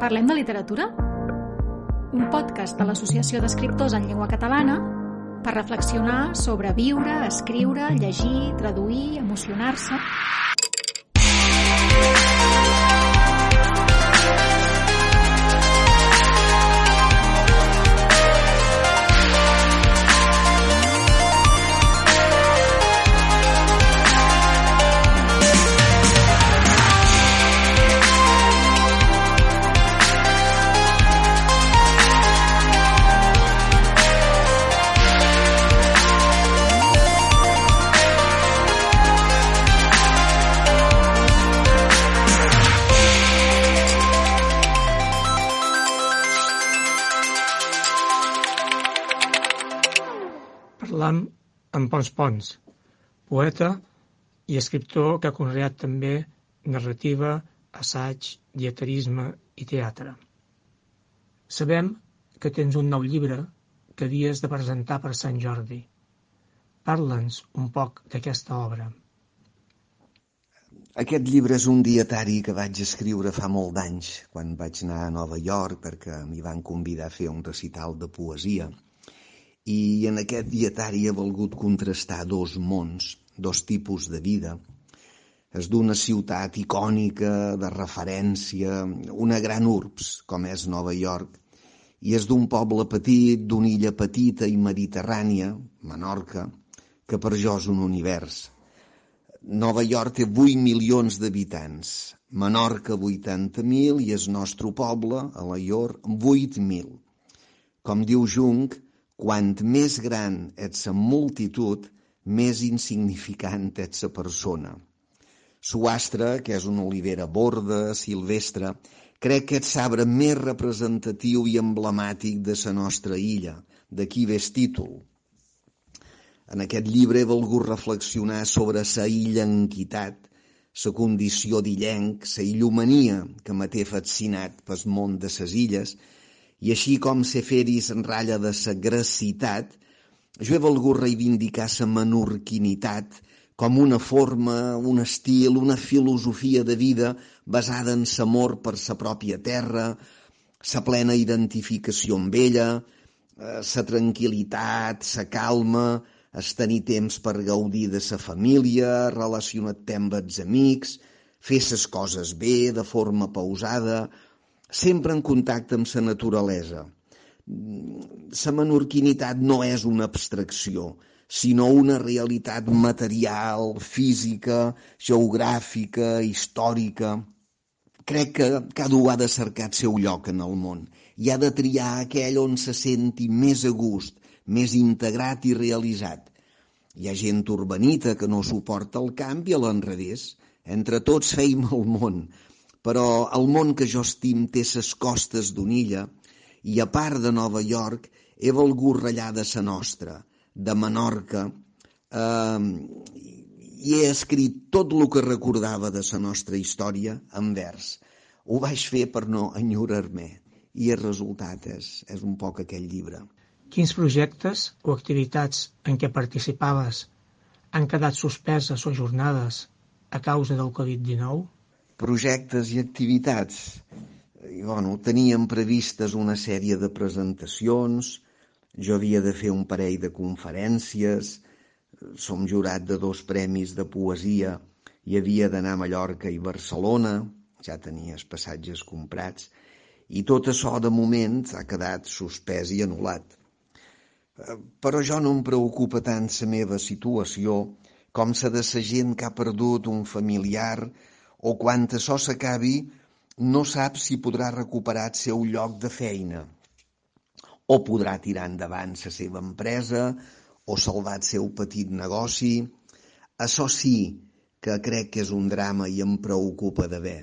Parlem de literatura? Un podcast de l'Associació d'Escriptors en Llengua Catalana per reflexionar sobre viure, escriure, llegir, traduir, emocionar-se... amb Pons Pons, poeta i escriptor que ha conreat també narrativa, assaig, dieterisme i teatre. Sabem que tens un nou llibre que havies de presentar per Sant Jordi. Parla'ns un poc d'aquesta obra. Aquest llibre és un dietari que vaig escriure fa molt d'anys, quan vaig anar a Nova York perquè m'hi van convidar a fer un recital de poesia. I en aquest dietari he volgut contrastar dos mons, dos tipus de vida. És d'una ciutat icònica, de referència, una gran urbs, com és Nova York, i és d'un poble petit, d'una illa petita i mediterrània, Menorca, que per jo és un univers. Nova York té 8 milions d'habitants, Menorca 80.000 i el nostre poble, a la Ior, 8.000. Com diu Jung, quant més gran ets la multitud, més insignificant ets la persona. Suastre, que és una olivera borda, silvestre, crec que és l'arbre més representatiu i emblemàtic de la nostra illa, d'aquí ve el títol. En aquest llibre he volgut reflexionar sobre la illenquitat, la condició d'illenc, la illumania que té fascinat pel món de les illes, i així com ser feris en ratlla de la gracitat, jo he volgut reivindicar la menorquinitat com una forma, un estil, una filosofia de vida basada en l'amor per la pròpia terra, la plena identificació amb ella, la tranquil·litat, la calma, es tenir temps per gaudir de sa família, relacionar-te amb els amics, fer ses coses bé, de forma pausada, sempre en contacte amb sa naturalesa. Sa menorquinitat no és una abstracció, sinó una realitat material, física, geogràfica, històrica. Crec que cada un ha de cercar el seu lloc en el món i ha de triar aquell on se senti més a gust, més integrat i realitzat. Hi ha gent urbanita que no suporta el canvi a l'enrevés. Entre tots feim el món, però el món que jo estim té ses costes d'una illa i a part de Nova York he volgut ratllar de sa nostra, de Menorca, eh, i he escrit tot el que recordava de sa nostra història en vers. Ho vaig fer per no enyorar-me i el resultat és, és un poc aquell llibre. Quins projectes o activitats en què participaves han quedat suspeses o ajornades a causa del Covid-19? Projectes i activitats. I, bueno, teníem previstes una sèrie de presentacions, jo havia de fer un parell de conferències, som jurat de dos premis de poesia i havia d'anar a Mallorca i Barcelona, ja tenia els passatges comprats, i tot això de moment ha quedat suspès i anul·lat. Però jo no em preocupa tant la meva situació com la de la gent que ha perdut un familiar o quan això s'acabi no sap si podrà recuperar el seu lloc de feina o podrà tirar endavant la seva empresa o salvar el seu petit negoci. Això sí que crec que és un drama i em preocupa d'haver.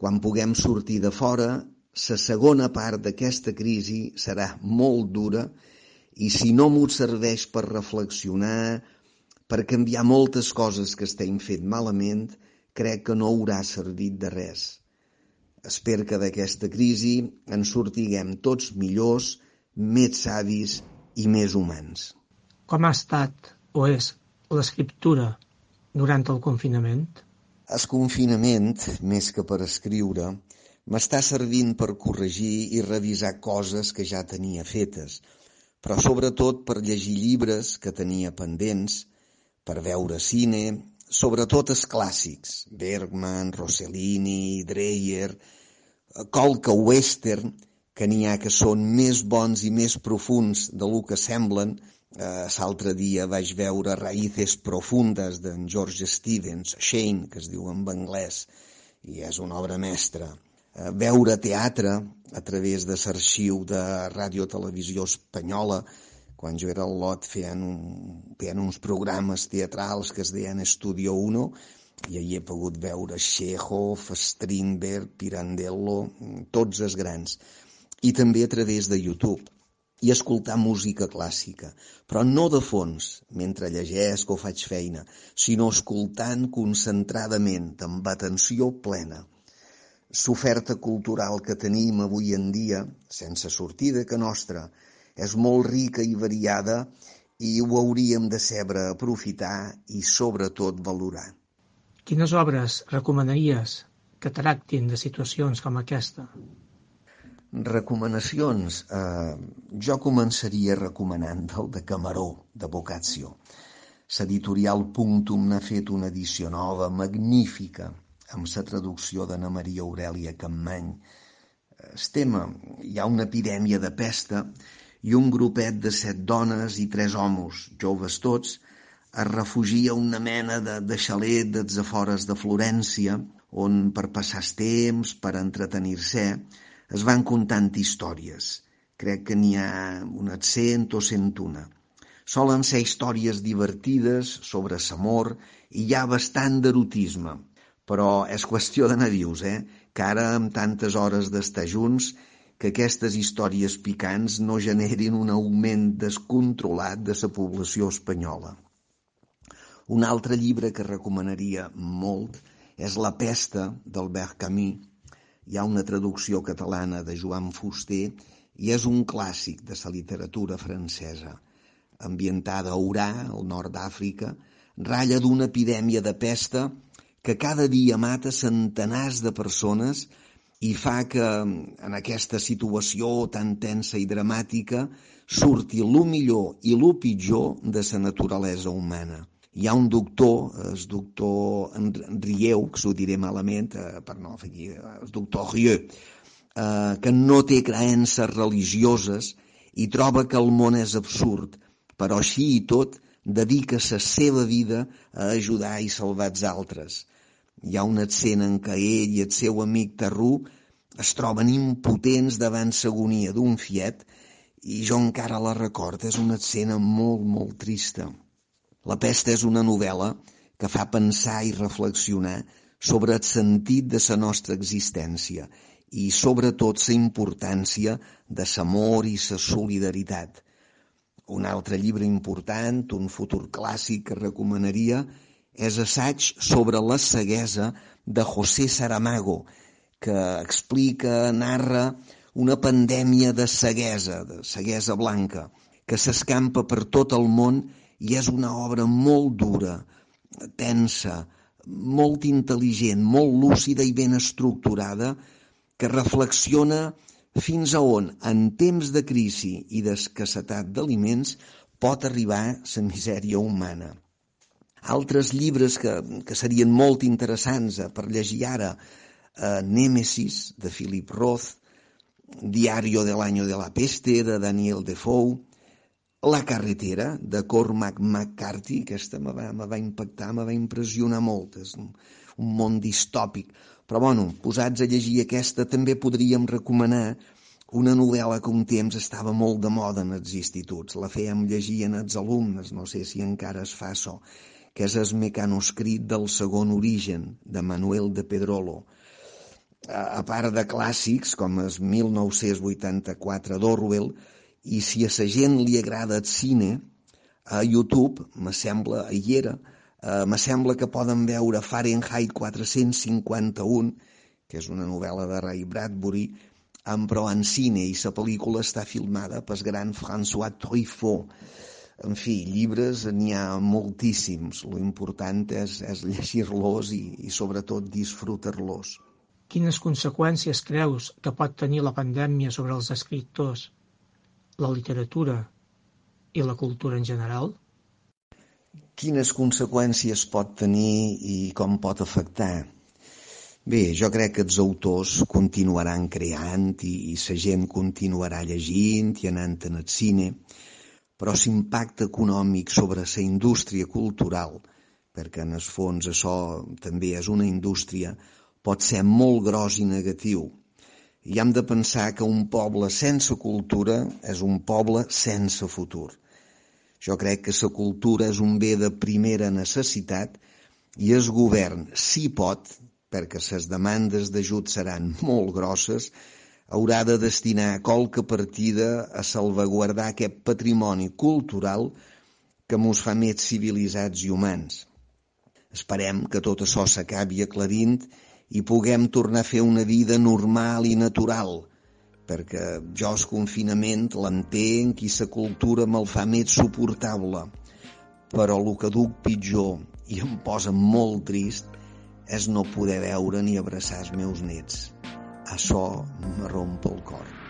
Quan puguem sortir de fora, la segona part d'aquesta crisi serà molt dura i si no m'ho serveix per reflexionar, per canviar moltes coses que estem fent malament, crec que no haurà servit de res. Espero que d'aquesta crisi en sortiguem tots millors, més savis i més humans. Com ha estat o és l'escriptura durant el confinament? El confinament, més que per escriure, m'està servint per corregir i revisar coses que ja tenia fetes, però sobretot per llegir llibres que tenia pendents, per veure cine, sobretot els clàssics, Bergman, Rossellini, Dreyer, qualque western, que n'hi ha que són més bons i més profuns de lo que semblen. Eh, L'altre dia vaig veure Raíces profundes d'en George Stevens, Shane, que es diu en anglès, i és una obra mestra. Eh, veure teatre a través de l'arxiu de Ràdio Televisió Espanyola, quan jo era al lot feien, un, feien uns programes teatrals que es deien Estudio 1 i ahir he pogut veure Chekhov, Strindberg, Pirandello, tots els grans. I també a través de YouTube i escoltar música clàssica, però no de fons, mentre llegesc o faig feina, sinó escoltant concentradament, amb atenció plena. L'oferta cultural que tenim avui en dia, sense sortida que nostra, és molt rica i variada i ho hauríem de saber aprofitar i sobretot valorar. Quines obres recomanaries que tractin de situacions com aquesta? Recomanacions. Eh, jo començaria recomanant el de Camaró, de Boccaccio. L'editorial Punctum n'ha fet una edició nova, magnífica, amb la traducció d'Anna Maria Aurelia Campmany. Estem, hi ha una epidèmia de pesta i un grupet de set dones i tres homes, joves tots, es refugia una mena de, de xalet dels afores de Florència, on per passar el temps, per entretenir-se, es van contant històries. Crec que n'hi ha unes cent o cent una. Solen ser històries divertides sobre l'amor i hi ha bastant d'erotisme, però és qüestió de nadius, eh? que ara amb tantes hores d'estar junts que aquestes històries picants no generin un augment descontrolat de la població espanyola. Un altre llibre que recomanaria molt és La pesta d'Albert Camus. Hi ha una traducció catalana de Joan Fuster i és un clàssic de la literatura francesa. Ambientada a Urà, al nord d'Àfrica, ratlla d'una epidèmia de pesta que cada dia mata centenars de persones i fa que en aquesta situació tan tensa i dramàtica surti lo millor i lo pitjor de la naturalesa humana. Hi ha un doctor, el doctor Rieu, que s'ho diré malament, eh, per no fer aquí, el doctor Rieu, eh, que no té creences religioses i troba que el món és absurd, però així i tot dedica la seva vida a ajudar i salvar els altres. Hi ha una escena en què ell i el seu amic Tarrú es troben impotents davant l'agonia d'un fiet i jo encara la recordo. És una escena molt, molt trista. La pesta és una novel·la que fa pensar i reflexionar sobre el sentit de la nostra existència i sobretot la importància de l'amor i la solidaritat. Un altre llibre important, un futur clàssic que recomanaria, és assaig sobre la ceguesa de José Saramago, que explica, narra una pandèmia de ceguesa, de ceguesa blanca, que s'escampa per tot el món i és una obra molt dura, tensa, molt intel·ligent, molt lúcida i ben estructurada, que reflexiona fins a on, en temps de crisi i d'escassetat d'aliments, pot arribar la misèria humana. Altres llibres que, que serien molt interessants eh, per llegir ara, eh, Némesis, de Philip Roth, Diario del año de la peste, de Daniel Defoe, La carretera, de Cormac McCarthy, aquesta me va, me va impactar, me va impressionar molt, és un, un món distòpic. Però, bueno, posats a llegir aquesta, també podríem recomanar una novel·la que un temps estava molt de moda en els instituts. La fèiem llegir en els alumnes, no sé si encara es fa això que és el mecanoscrit del segon origen, de Manuel de Pedrolo. a part de clàssics com el 1984 d'Orwell, i si a la gent li agrada el cine, a YouTube, me sembla, hi era, eh, me sembla que poden veure Fahrenheit 451, que és una novel·la de Ray Bradbury, però en cine, i la pel·lícula està filmada pel gran François Truffaut. En fi, llibres n'hi ha moltíssims. Lo important és, és llegir-los i, i sobretot disfrutar-los. Quines conseqüències creus que pot tenir la pandèmia sobre els escriptors, la literatura i la cultura en general? Quines conseqüències pot tenir i com pot afectar? Bé, jo crec que els autors continuaran creant i, i la gent continuarà llegint i anant en el cine, però l'impacte econòmic sobre la indústria cultural, perquè en el fons això també és una indústria, pot ser molt gros i negatiu. I hem de pensar que un poble sense cultura és un poble sense futur. Jo crec que la cultura és un bé de primera necessitat i el govern, si pot, perquè les demandes d'ajut seran molt grosses, haurà de destinar qualque partida a salvaguardar aquest patrimoni cultural que mos fa més civilitzats i humans. Esperem que tot això s'acabi aclarint i puguem tornar a fer una vida normal i natural, perquè jo el confinament l'entenc i la cultura me'l fa més suportable. Però el que duc pitjor i em posa molt trist és no poder veure ni abraçar els meus nets. Això me romp el cor.